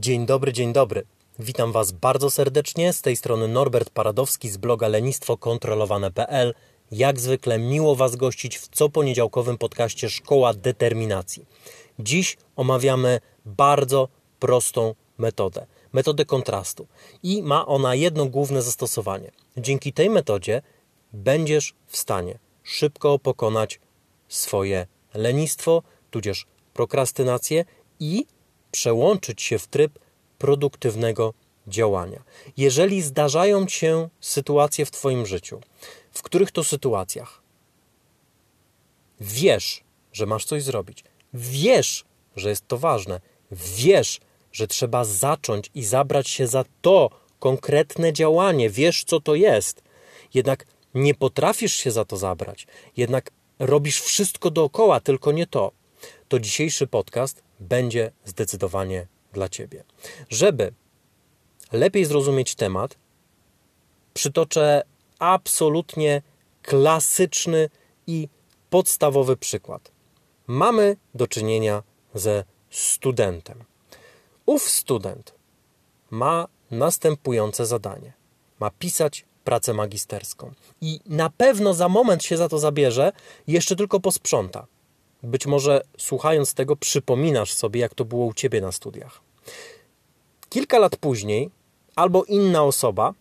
Dzień dobry, dzień dobry. Witam Was bardzo serdecznie. Z tej strony Norbert Paradowski z bloga lenistwokontrolowane.pl. Jak zwykle miło Was gościć w co poniedziałkowym podcaście Szkoła Determinacji. Dziś omawiamy bardzo prostą metodę. Metodę kontrastu. I ma ona jedno główne zastosowanie. Dzięki tej metodzie będziesz w stanie szybko pokonać swoje lenistwo, tudzież prokrastynację i przełączyć się w tryb produktywnego działania. Jeżeli zdarzają się sytuacje w Twoim życiu, w których to sytuacjach wiesz, że masz coś zrobić, wiesz, że jest to ważne, wiesz, że trzeba zacząć i zabrać się za to konkretne działanie, wiesz, co to jest, jednak nie potrafisz się za to zabrać, jednak robisz wszystko dookoła, tylko nie to, to dzisiejszy podcast będzie zdecydowanie dla Ciebie. Żeby lepiej zrozumieć temat, przytoczę absolutnie klasyczny i podstawowy przykład. Mamy do czynienia ze studentem. Ów student ma następujące zadanie: ma pisać pracę magisterską i na pewno za moment się za to zabierze, jeszcze tylko posprząta. Być może słuchając tego, przypominasz sobie, jak to było u ciebie na studiach. Kilka lat później, albo inna osoba,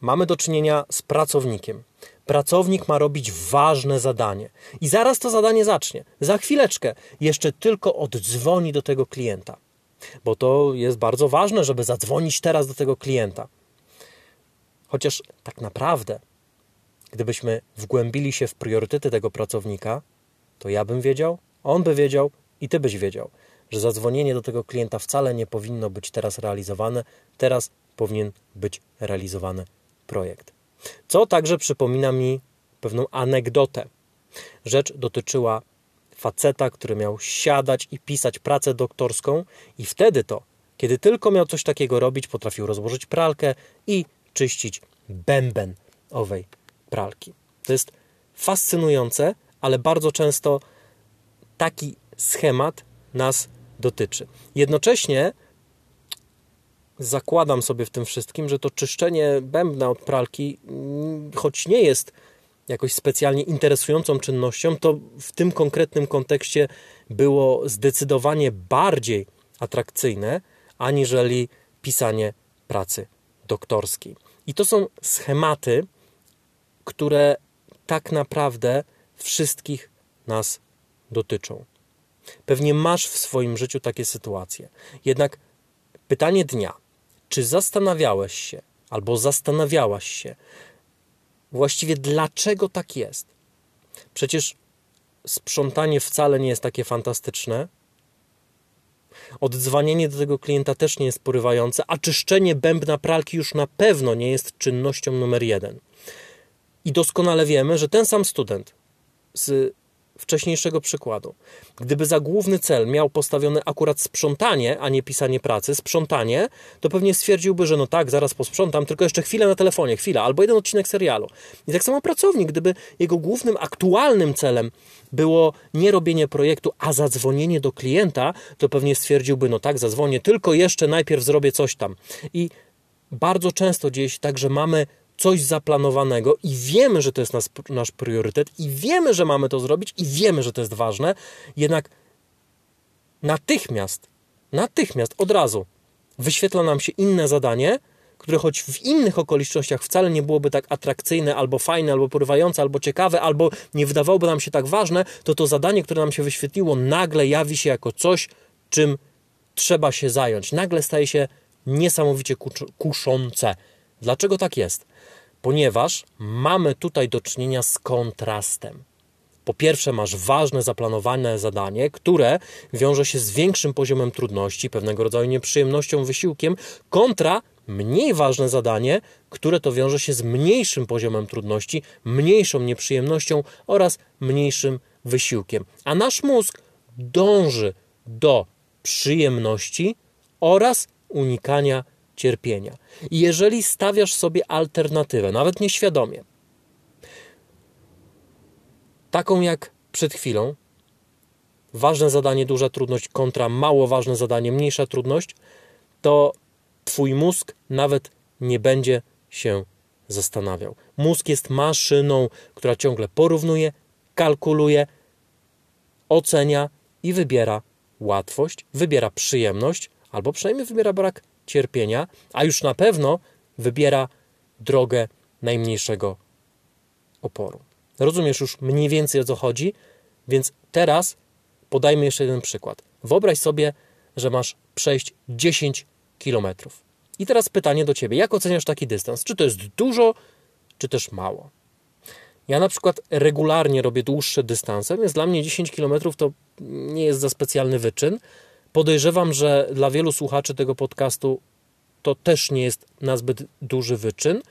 mamy do czynienia z pracownikiem. Pracownik ma robić ważne zadanie i zaraz to zadanie zacznie. Za chwileczkę jeszcze tylko oddzwoni do tego klienta, bo to jest bardzo ważne, żeby zadzwonić teraz do tego klienta. Chociaż tak naprawdę, gdybyśmy wgłębili się w priorytety tego pracownika, to ja bym wiedział, on by wiedział i ty byś wiedział, że zadzwonienie do tego klienta wcale nie powinno być teraz realizowane, teraz powinien być realizowany projekt. Co także przypomina mi pewną anegdotę. Rzecz dotyczyła faceta, który miał siadać i pisać pracę doktorską, i wtedy to, kiedy tylko miał coś takiego robić, potrafił rozłożyć pralkę i czyścić bęben owej pralki. To jest fascynujące, ale bardzo często taki schemat nas dotyczy. Jednocześnie zakładam sobie w tym wszystkim, że to czyszczenie bębna od pralki, mm, choć nie jest jakoś specjalnie interesującą czynnością, to w tym konkretnym kontekście było zdecydowanie bardziej atrakcyjne aniżeli pisanie pracy doktorskiej. I to są schematy, które tak naprawdę wszystkich nas dotyczą. Pewnie masz w swoim życiu takie sytuacje. Jednak pytanie dnia: czy zastanawiałeś się albo zastanawiałaś się właściwie dlaczego tak jest? Przecież sprzątanie wcale nie jest takie fantastyczne. Oddzwanianie do tego klienta też nie jest porywające, a czyszczenie bębna pralki już na pewno nie jest czynnością numer jeden. I doskonale wiemy, że ten sam student z wcześniejszego przykładu. Gdyby za główny cel miał postawione akurat sprzątanie, a nie pisanie pracy, sprzątanie, to pewnie stwierdziłby, że no tak, zaraz posprzątam, tylko jeszcze chwilę na telefonie, chwila, albo jeden odcinek serialu. I tak samo pracownik, gdyby jego głównym, aktualnym celem było nie robienie projektu, a zadzwonienie do klienta, to pewnie stwierdziłby, no tak, zadzwonię, tylko jeszcze najpierw zrobię coś tam. I bardzo często dzieje się tak, że mamy coś zaplanowanego i wiemy, że to jest nasz, nasz priorytet, i wiemy, że mamy to zrobić, i wiemy, że to jest ważne, jednak natychmiast, natychmiast, od razu wyświetla nam się inne zadanie, które choć w innych okolicznościach wcale nie byłoby tak atrakcyjne, albo fajne, albo porywające, albo ciekawe, albo nie wydawałoby nam się tak ważne, to to zadanie, które nam się wyświetliło, nagle jawi się jako coś, czym trzeba się zająć. Nagle staje się niesamowicie kuszące. Dlaczego tak jest? ponieważ mamy tutaj do czynienia z kontrastem. Po pierwsze, masz ważne, zaplanowane zadanie, które wiąże się z większym poziomem trudności, pewnego rodzaju nieprzyjemnością, wysiłkiem, kontra mniej ważne zadanie, które to wiąże się z mniejszym poziomem trudności, mniejszą nieprzyjemnością oraz mniejszym wysiłkiem. A nasz mózg dąży do przyjemności oraz unikania cierpienia. I jeżeli stawiasz sobie alternatywę, nawet nieświadomie, taką jak przed chwilą, ważne zadanie, duża trudność kontra mało ważne zadanie, mniejsza trudność, to Twój mózg nawet nie będzie się zastanawiał. Mózg jest maszyną, która ciągle porównuje, kalkuluje, ocenia i wybiera łatwość, wybiera przyjemność, albo przynajmniej wybiera brak cierpienia, a już na pewno wybiera drogę najmniejszego oporu. Rozumiesz już mniej więcej o co chodzi, więc teraz podajmy jeszcze jeden przykład. Wyobraź sobie, że masz przejść 10 kilometrów. I teraz pytanie do ciebie: jak oceniasz taki dystans? Czy to jest dużo, czy też mało? Ja na przykład regularnie robię dłuższe dystanse, więc dla mnie 10 km to nie jest za specjalny wyczyn. Podejrzewam, że dla wielu słuchaczy tego podcastu to też nie jest na zbyt duży wyczyn.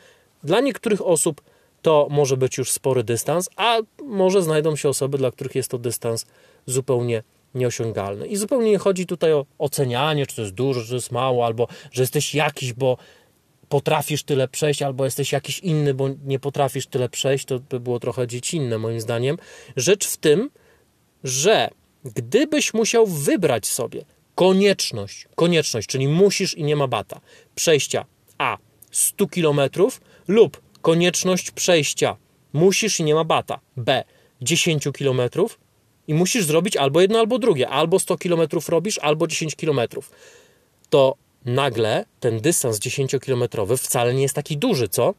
Dla niektórych osób to może być już spory dystans, a może znajdą się osoby, dla których jest to dystans zupełnie nieosiągalny. I zupełnie nie chodzi tutaj o ocenianie, czy to jest dużo, czy to jest mało, albo że jesteś jakiś, bo potrafisz tyle przejść, albo jesteś jakiś inny, bo nie potrafisz tyle przejść, to by było trochę dziecinne moim zdaniem. Rzecz w tym, że gdybyś musiał wybrać sobie konieczność, konieczność, czyli musisz i nie ma bata, przejścia A 100 km lub konieczność przejścia musisz i nie ma bata B 10 km i musisz zrobić albo jedno, albo drugie, albo 100 km robisz, albo 10 km, to nagle ten dystans 10-kilometrowy wcale nie jest taki duży, co?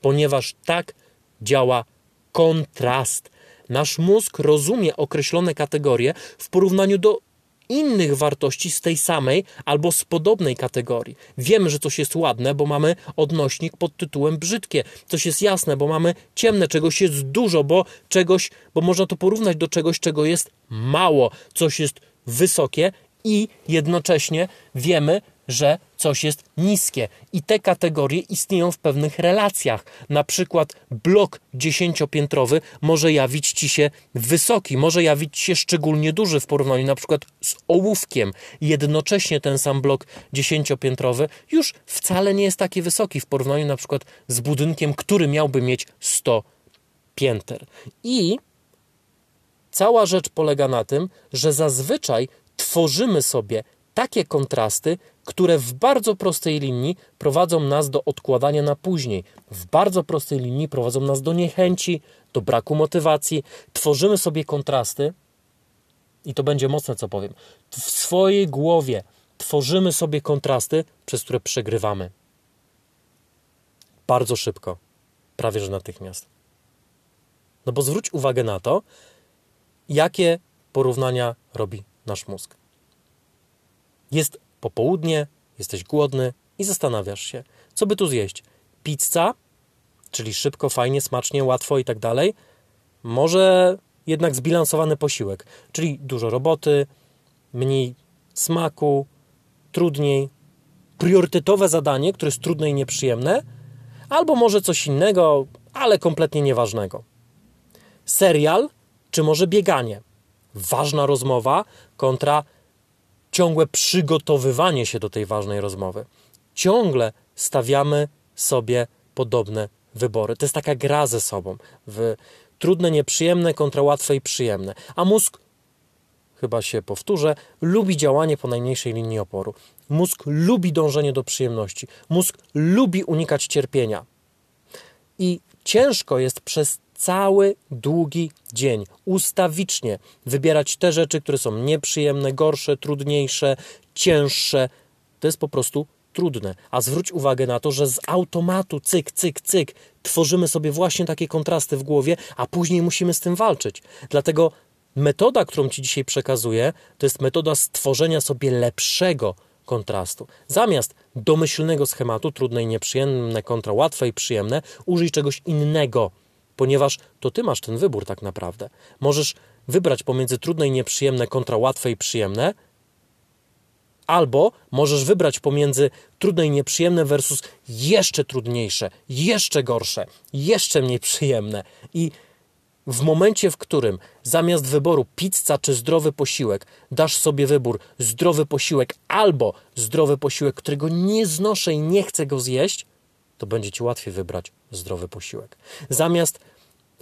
Ponieważ tak działa kontrast. Nasz mózg rozumie określone kategorie w porównaniu do innych wartości z tej samej albo z podobnej kategorii. Wiemy, że coś jest ładne, bo mamy odnośnik pod tytułem brzydkie. Coś jest jasne, bo mamy ciemne, czegoś jest dużo, bo czegoś, bo można to porównać do czegoś, czego jest mało. Coś jest wysokie i jednocześnie wiemy, że coś jest niskie. I te kategorie istnieją w pewnych relacjach. Na przykład blok dziesięciopiętrowy może jawić ci się wysoki, może jawić się szczególnie duży w porównaniu na przykład z ołówkiem. Jednocześnie ten sam blok dziesięciopiętrowy już wcale nie jest taki wysoki w porównaniu na przykład z budynkiem, który miałby mieć 100 pięter. I cała rzecz polega na tym, że zazwyczaj tworzymy sobie takie kontrasty, które w bardzo prostej linii prowadzą nas do odkładania na później. W bardzo prostej linii prowadzą nas do niechęci, do braku motywacji. Tworzymy sobie kontrasty i to będzie mocne, co powiem. W swojej głowie tworzymy sobie kontrasty, przez które przegrywamy. Bardzo szybko, prawie że natychmiast. No bo zwróć uwagę na to, jakie porównania robi nasz mózg. Jest popołudnie, jesteś głodny i zastanawiasz się, co by tu zjeść. Pizza, czyli szybko, fajnie, smacznie, łatwo i tak dalej. Może jednak zbilansowany posiłek, czyli dużo roboty, mniej smaku, trudniej, priorytetowe zadanie, które jest trudne i nieprzyjemne, albo może coś innego, ale kompletnie nieważnego. Serial, czy może bieganie? Ważna rozmowa kontra ciągłe przygotowywanie się do tej ważnej rozmowy. Ciągle stawiamy sobie podobne wybory. To jest taka gra ze sobą. W trudne, nieprzyjemne kontra łatwe i przyjemne. A mózg, chyba się powtórzę, lubi działanie po najmniejszej linii oporu. Mózg lubi dążenie do przyjemności. Mózg lubi unikać cierpienia. I ciężko jest przez cały długi dzień, ustawicznie wybierać te rzeczy, które są nieprzyjemne, gorsze, trudniejsze, cięższe. To jest po prostu trudne. A zwróć uwagę na to, że z automatu cyk, cyk, cyk tworzymy sobie właśnie takie kontrasty w głowie, a później musimy z tym walczyć. Dlatego metoda, którą Ci dzisiaj przekazuję, to jest metoda stworzenia sobie lepszego kontrastu. Zamiast domyślnego schematu, trudne i nieprzyjemne kontra łatwe i przyjemne, użyj czegoś innego ponieważ to ty masz ten wybór tak naprawdę. Możesz wybrać pomiędzy trudne i nieprzyjemne kontra łatwe i przyjemne, albo możesz wybrać pomiędzy trudne i nieprzyjemne versus jeszcze trudniejsze, jeszcze gorsze, jeszcze mniej przyjemne. I w momencie, w którym zamiast wyboru pizza czy zdrowy posiłek, dasz sobie wybór zdrowy posiłek albo zdrowy posiłek, którego nie znoszę i nie chcę go zjeść, to będzie ci łatwiej wybrać zdrowy posiłek. Zamiast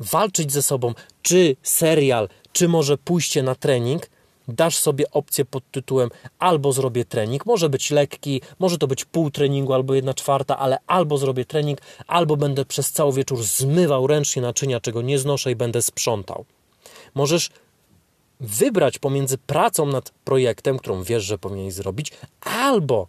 walczyć ze sobą, czy serial, czy może pójście na trening, dasz sobie opcję pod tytułem albo zrobię trening, może być lekki, może to być pół treningu albo jedna czwarta, ale albo zrobię trening, albo będę przez cały wieczór zmywał ręcznie naczynia, czego nie znoszę i będę sprzątał. Możesz wybrać pomiędzy pracą nad projektem, którą wiesz, że powinieneś zrobić, albo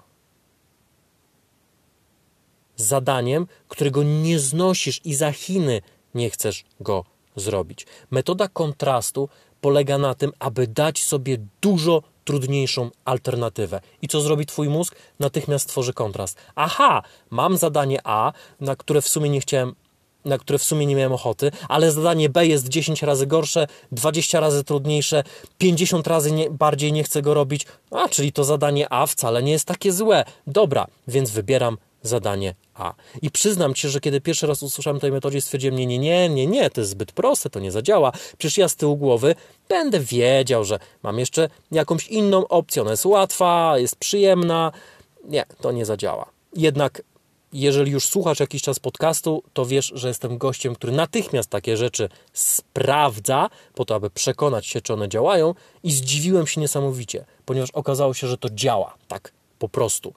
zadaniem, którego nie znosisz i za Chiny nie chcesz go zrobić. Metoda kontrastu polega na tym, aby dać sobie dużo trudniejszą alternatywę. I co zrobi Twój mózg? Natychmiast tworzy kontrast. Aha, mam zadanie A, na które w sumie nie chciałem na które w sumie nie miałem ochoty, ale zadanie B jest 10 razy gorsze, 20 razy trudniejsze, 50 razy nie, bardziej nie chcę go robić, a czyli to zadanie A wcale nie jest takie złe. Dobra, więc wybieram zadanie A. I przyznam Ci, że kiedy pierwszy raz usłyszałem tej metodzie, stwierdziłem, nie, nie, nie, nie, nie, to jest zbyt proste, to nie zadziała. Przecież ja z tyłu głowy będę wiedział, że mam jeszcze jakąś inną opcję, ona jest łatwa, jest przyjemna. Nie, to nie zadziała. Jednak jeżeli już słuchasz jakiś czas podcastu, to wiesz, że jestem gościem, który natychmiast takie rzeczy sprawdza, po to, aby przekonać się, czy one działają, i zdziwiłem się niesamowicie, ponieważ okazało się, że to działa tak po prostu,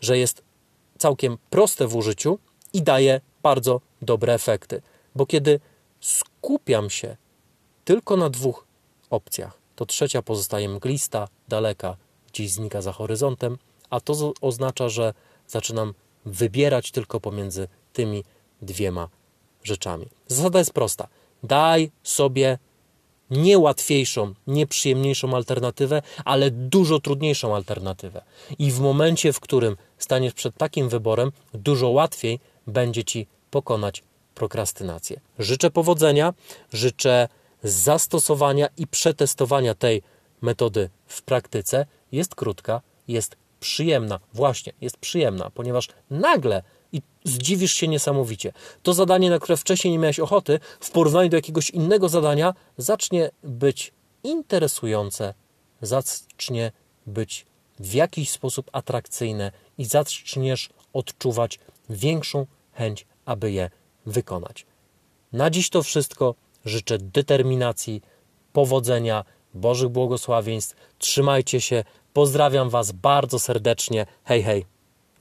że jest całkiem proste w użyciu i daje bardzo dobre efekty. Bo kiedy skupiam się tylko na dwóch opcjach, to trzecia pozostaje mglista, daleka, gdzieś znika za horyzontem, a to oznacza, że zaczynam wybierać tylko pomiędzy tymi dwiema rzeczami. Zasada jest prosta. Daj sobie nie łatwiejszą, nie przyjemniejszą alternatywę, ale dużo trudniejszą alternatywę. I w momencie, w którym staniesz przed takim wyborem, dużo łatwiej będzie ci pokonać prokrastynację. Życzę powodzenia, życzę zastosowania i przetestowania tej metody w praktyce. Jest krótka, jest przyjemna. Właśnie, jest przyjemna, ponieważ nagle i zdziwisz się niesamowicie. To zadanie, na które wcześniej nie miałeś ochoty, w porównaniu do jakiegoś innego zadania, zacznie być interesujące, zacznie być w jakiś sposób atrakcyjne i zaczniesz odczuwać większą chęć, aby je wykonać. Na dziś to wszystko. Życzę determinacji, powodzenia, Bożych błogosławieństw. Trzymajcie się. Pozdrawiam Was bardzo serdecznie. Hej, hej.